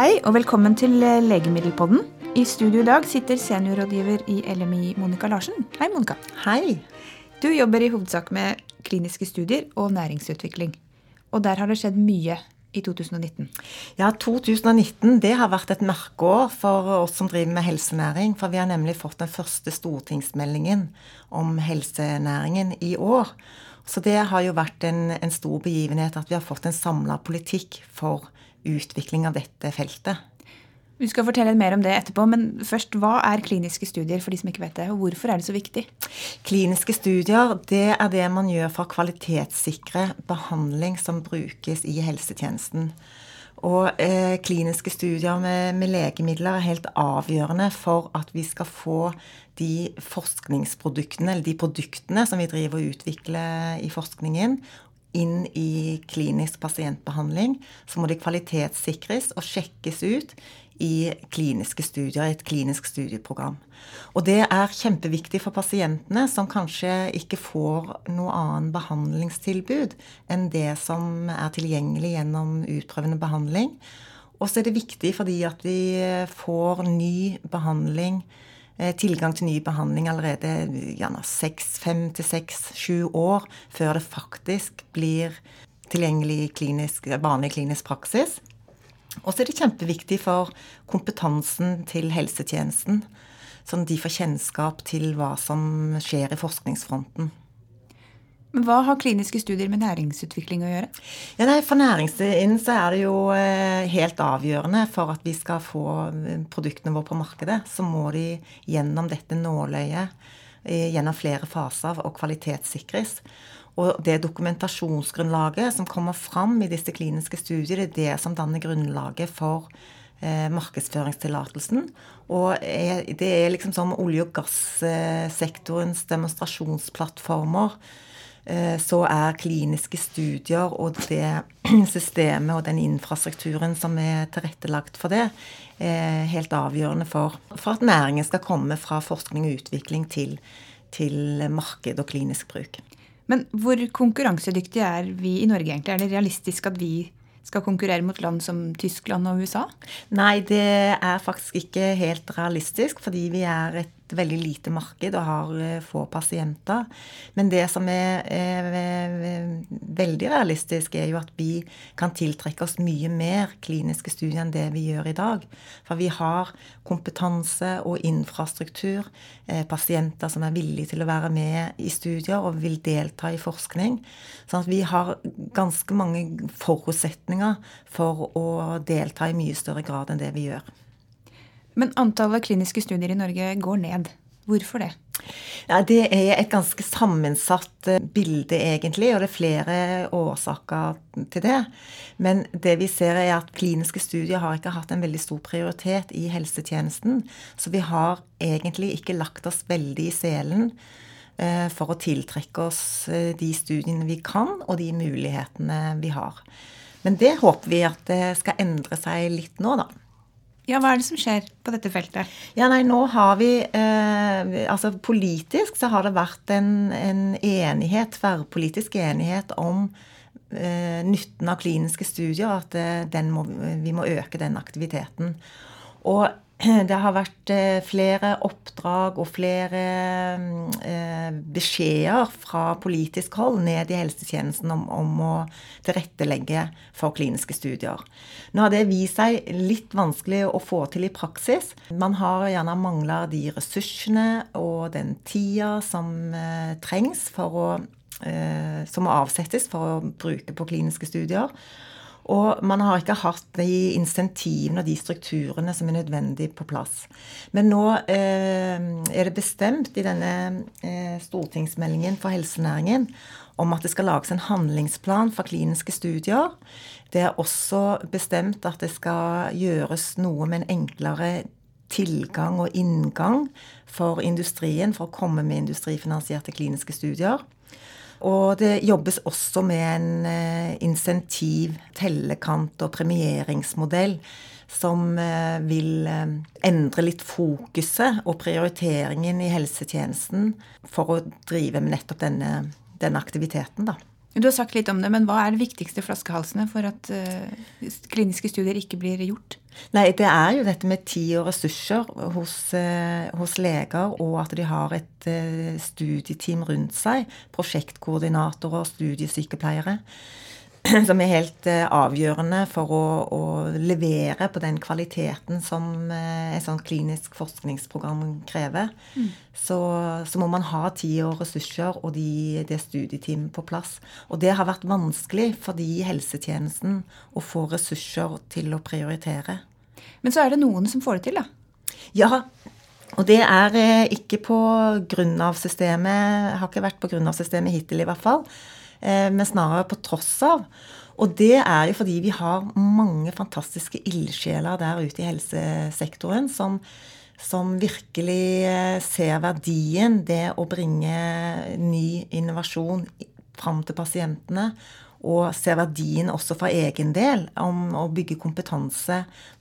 Hei og velkommen til eh, Legemiddelpodden. I studio i dag sitter seniorrådgiver i LMI Monica Larsen. Hei, Monica. Hei. Du jobber i hovedsak med kliniske studier og næringsutvikling. Og der har det skjedd mye i 2019. Ja, 2019 det har vært et merkeår for oss som driver med helsenæring. For vi har nemlig fått den første stortingsmeldingen om helsenæringen i år. Så det har jo vært en, en stor begivenhet at vi har fått en samla politikk for utvikling av dette feltet. Vi skal fortelle mer om det etterpå, men først, hva er kliniske studier for de som ikke vet det, og hvorfor er det så viktig? Kliniske studier det er det man gjør for å kvalitetssikre behandling som brukes i helsetjenesten. Og eh, kliniske studier med, med, legemidler er helt avgjørende for at vi skal få de forskningsproduktene, eller de produktene som vi driver og utvikler i forskningen, inn i klinisk pasientbehandling. Så må de kvalitetssikres og sjekkes ut i kliniske studier, et klinisk studieprogram. Og det er kjempeviktig for pasientene, som kanskje ikke får noe annen behandlingstilbud enn det som er tilgjengelig gjennom utprøvende behandling. Og så er det viktig fordi at vi får ny behandling, eh, tilgang til ny behandling allerede gjerne seks, fem til seks, sju år før det faktisk blir tilgjengelig i klinisk, vanlig klinisk praksis. Og så er det kjempeviktig for kompetansen til helsetjenesten. Sånn at de får kjennskap til hva som skjer i forskningsfronten. Men Hva har kliniske studier med næringsutvikling å gjøre? Ja, nei, For næringsinnen så er det jo eh, helt avgjørende for at vi skal få eh, produktene våre på markedet. Så må de gjennom dette nåløyet, eh, gjennom flere faser, og kvalitetssikres. Og det dokumentasjonsgrunnlaget som kommer fram i disse kliniske studiene, det er det som danner grunnlaget for markedsføringstillatelsen. Og det er liksom som olje- og gassektorens demonstrasjonsplattformer. Eh, så er kliniske studier og det systemet og den infrastrukturen som er tilrettelagt for det, eh, helt avgjørende for, for, at næringen skal komme fra forskning og utvikling til, til marked og klinisk bruk. Men hvor konkurransedyktige er vi i Norge egentlig? Er det realistisk at vi skal konkurrere mot land som Tyskland og USA? Nei, det er faktisk ikke helt realistisk, fordi vi er et veldig lite marked og har eh, få pasienter. Men det som er, er, veldig realistisk, er jo at vi kan tiltrekke oss mye mer kliniske studier enn det vi gjør i dag. For vi har kompetanse og infrastruktur, eh, pasienter som er villige til å være med i studier og vil delta i forskning. Sånn at vi har ganske mange forutsetninger for å delta i mye større grad enn det vi gjør. Men antallet kliniske studier i Norge går ned. Hvorfor det? Ja, Det er et ganske sammensatt eh, bilde, egentlig, og det er flere årsaker til det. Men det vi ser, er at kliniske studier har ikke hatt en veldig stor prioritet i helsetjenesten. Så vi har egentlig ikke lagt oss veldig i selen eh, for å tiltrekke oss eh, de studiene vi kan, og de mulighetene vi har. Men det håper vi at det skal endre seg litt nå, da. Ja, Hva er det som skjer på dette feltet? Ja, nei, nå har vi eh, Altså politisk så har det vært en, en enighet, tverrpolitisk enighet om eh, nytten av kliniske studier. At eh, må, vi må øke den aktiviteten. Og det har vært eh, flere oppdrag og flere eh, beskjeder fra politisk hold ned i helsetjenesten om, om, å tilrettelegge for kliniske studier. Nå har det vist seg litt vanskelig å få til i praksis. Man har gjerne mangla de ressursene og den tida som eh, trengs for å, som må avsettes for å bruke på kliniske studier. Og man har ikke hatt de insentivene og de strukturene som er nødvendig på plass. Men nå eh, er det bestemt i denne eh, stortingsmeldingen for helsenæringen om at det skal lages en handlingsplan for kliniske studier. Det er også bestemt at det skal gjøres noe med en enklere tilgang og inngang for industrien for å komme med industrifinansierte kliniske studier. Og det jobbes også med en eh, insentiv, tellekant og premieringsmodell som eh, vil eh, endre litt fokuset og prioriteringen i helsetjenesten for å drive med nettopp denne, denne aktiviteten, da. Du har sagt litt om det, men hva er de viktigste flaskehalsene for at uh, kliniske studier ikke blir gjort? Nei, Det er jo dette med tid og ressurser hos, uh, hos leger, og at de har et uh, studieteam rundt seg. Prosjektkoordinatorer og studiesykepleiere. som er helt eh, avgjørende for å, å, levere på den kvaliteten som eh, et sånt klinisk forskningsprogram krever. Mm. Så, så, må man ha tid og ressurser og de, det studieteamet på plass. Og det har vært vanskelig for de i helsetjenesten å få ressurser til å prioritere. Men så er det noen som får det til, da? Ja, og det er eh, ikke på grunn av systemet, har ikke vært på grunn av systemet hittil i hvert fall. Eh, men snarere på tross av. Og det er jo fordi vi har mange fantastiske ildsjeler der ute i helsesektoren som, som virkelig eh, ser verdien det å bringe ny innovasjon fram til pasientene. Og ser verdien også for egen del om å bygge kompetanse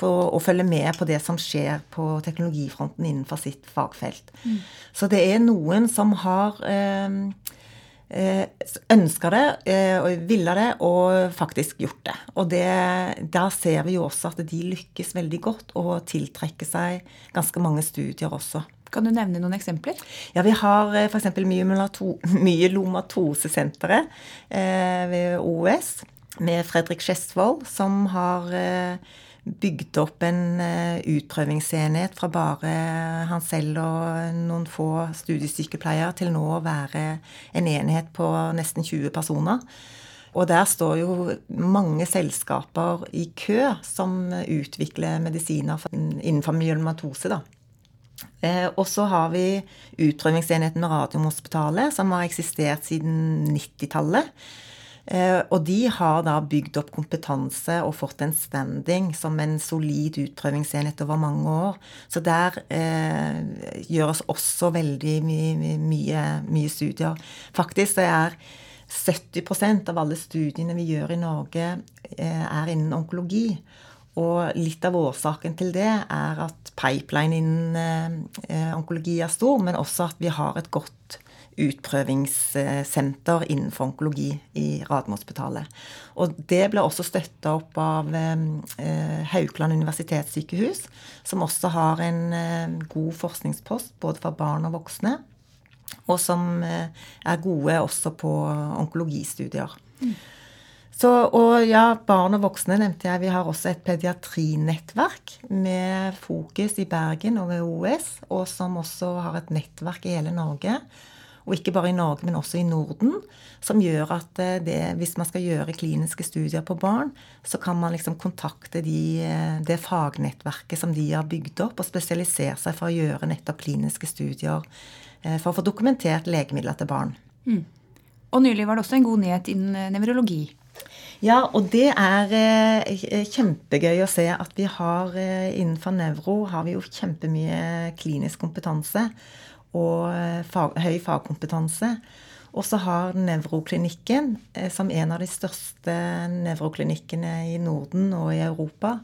på og følge med på det som skjer på teknologifronten innenfor sitt fagfelt. Mm. Så det er noen som har eh, Eh, ønska det eh, og ville det og faktisk gjort det. Og det, der ser vi jo også at de lykkes veldig godt og tiltrekker seg ganske mange studier også. Kan du nevne noen eksempler? Ja, Vi har eh, f.eks. myelomatosesenteret ved OUS med Fredrik Skjesvold, som har bygd opp en eh, utprøvingsenhet fra bare han selv og noen få studiesykepleiere til nå å være en enhet på nesten 20 personer. Og der står jo mange selskaper i kø som utvikler medisiner innenfor myelomatose. da. Eh, og så har vi utprøvingsenheten med Radiumhospitalet, som har eksistert siden 90-tallet. Eh, og de har da bygd opp kompetanse og fått en standing som en solid utprøvingsenhet over mange år. Så der eh, gjøres også veldig mye, mye, mye studier. Faktisk det er 70% av alle studiene vi gjør i Norge, eh, er innen onkologi. Og litt av årsaken til det er at pipeline innen eh, onkologi er stor, men også at vi har et godt utprøvingssenter innenfor onkologi i Radiumhospitalet. Og det ble også støtta opp av eh, Haukeland universitetssykehus, som også har en god forskningspost både for barn og voksne, og som eh, er gode også på onkologistudier. Mm. Så, og ja, barn og voksne nevnte jeg. Vi har også et pediatrinettverk med fokus i Bergen og ved OS, og som også har et nettverk i hele Norge og ikke bare i Norge, men også i Norden, som gjør at eh, det, hvis man skal gjøre kliniske studier på barn, så kan man liksom kontakte de, eh, det fagnettverket som de har bygd opp, og spesialisere seg for å gjøre nettopp kliniske studier eh, for å få dokumentert legemidler til barn. Mm. Og nylig var det også en god nyhet innen nevrologi. Ja, og det er eh, kjempegøy å se at vi har eh, innenfor nevro har vi jo kjempemye klinisk kompetanse og eh, fag, høy fagkompetanse. Og så har Nevroklinikken, eh, som en av de største nevroklinikkene i Norden og i Europa,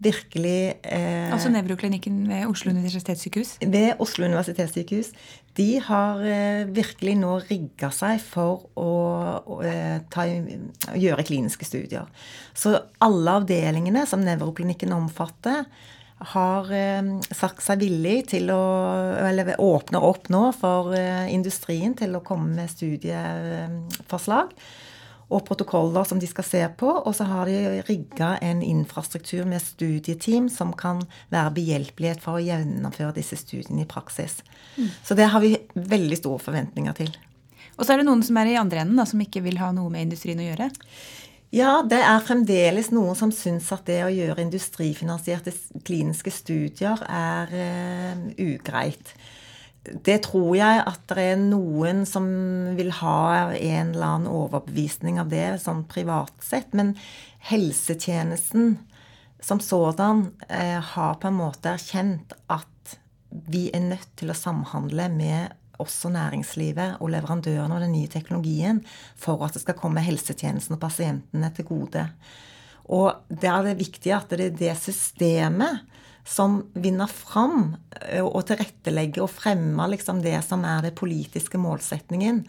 virkelig eh, Altså Nevroklinikken ved Oslo universitetssykehus? Ved Oslo universitetssykehus. De har eh, virkelig nå rigga seg for å, å eh, ta, gjøre kliniske studier. Så alle avdelingene som Nevroklinikken omfatter, har eh, sagt seg villig til å Eller åpner opp nå for eh, industrien til å komme med studieforslag og protokoller som de skal se på. Og så har de rigga en infrastruktur med studieteam som kan være behjelpelighet for å gjennomføre disse studiene i praksis. Mm. Så det har vi veldig store forventninger til. Og så er det noen som er i andre enden, da, som ikke vil ha noe med industrien å gjøre? Ja, det er fremdeles noen som syns at det å gjøre industrifinansierte kliniske studier er uh, ugreit. Det tror jeg at det er noen som vil ha en eller annen overbevisning av det, sånn privat sett. Men helsetjenesten som sådan uh, har på en måte erkjent at vi er nødt til å samhandle med også næringslivet og leverandørene og den nye teknologien for at det skal komme helsetjenesten og pasientene til gode. Og det er det viktige at det er det systemet som vinner fram og tilrettelegger og fremmer liksom det som er det politiske målsetningen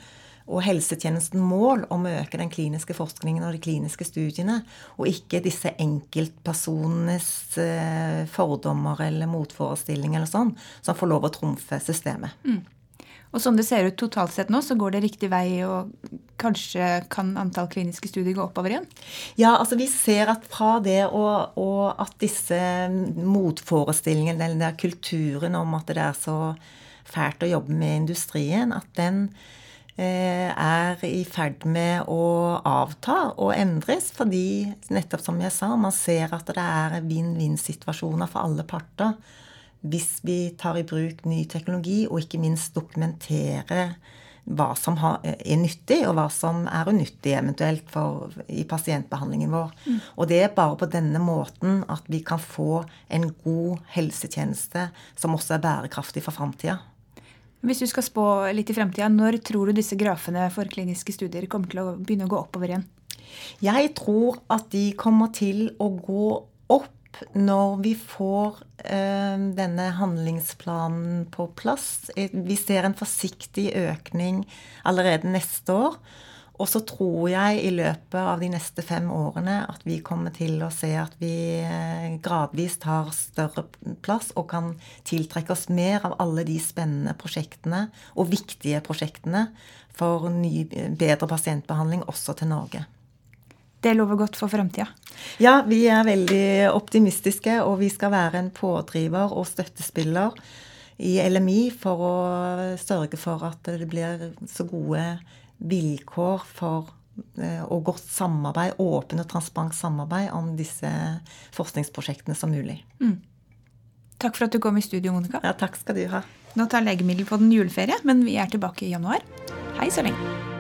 og helsetjenesten mål om å øke den kliniske forskningen og de kliniske studiene, og ikke disse enkeltpersonenes fordommer eller motforestillinger eller sånn, som får lov å trumfe systemet. Mm. Og som det ser ut totalt sett nå, så går det riktig vei, og kanskje kan antall kliniske studier gå oppover igjen? Ja, altså vi ser at fra det og, og at disse motforestillingene, den der kulturen om at det er så fælt å jobbe med industrien, at den eh, er i ferd med å avta og endres. Fordi, nettopp som jeg sa, man ser at det er vinn-vinn-situasjoner for alle parter hvis vi tar i bruk ny teknologi, og ikke minst dokumentere hva som er nyttig, og hva som er unyttig eventuelt for, i pasientbehandlingen vår. Mm. Og det er bare på denne måten at vi kan få en god helsetjeneste som også er bærekraftig for framtida. Hvis du skal spå litt i fremtida, når tror du disse grafene for kliniske studier kommer til å begynne å gå oppover igjen? Jeg tror at de kommer til å gå opp når vi får eh, denne handlingsplanen på plass. Vi ser en forsiktig økning allerede neste år. Og så tror jeg i løpet av de neste fem årene at vi kommer til å se at vi eh, gradvis tar større plass og kan tiltrekke oss mer av alle de spennende prosjektene og viktige prosjektene for ny, bedre pasientbehandling også til Norge. Det lover godt for fremtida. Ja, vi er veldig optimistiske, og vi skal være en pådriver og støttespiller i LMI for å sørge for at det blir så gode vilkår for eh, og godt samarbeid, åpen og transparent samarbeid om disse forskningsprosjektene som mulig. Mm. Takk for at du kom i studio, Monica. Ja, takk skal du ha. Nå tar Legemiddelpodden juleferie, men vi er tilbake i januar. Hei så lenge.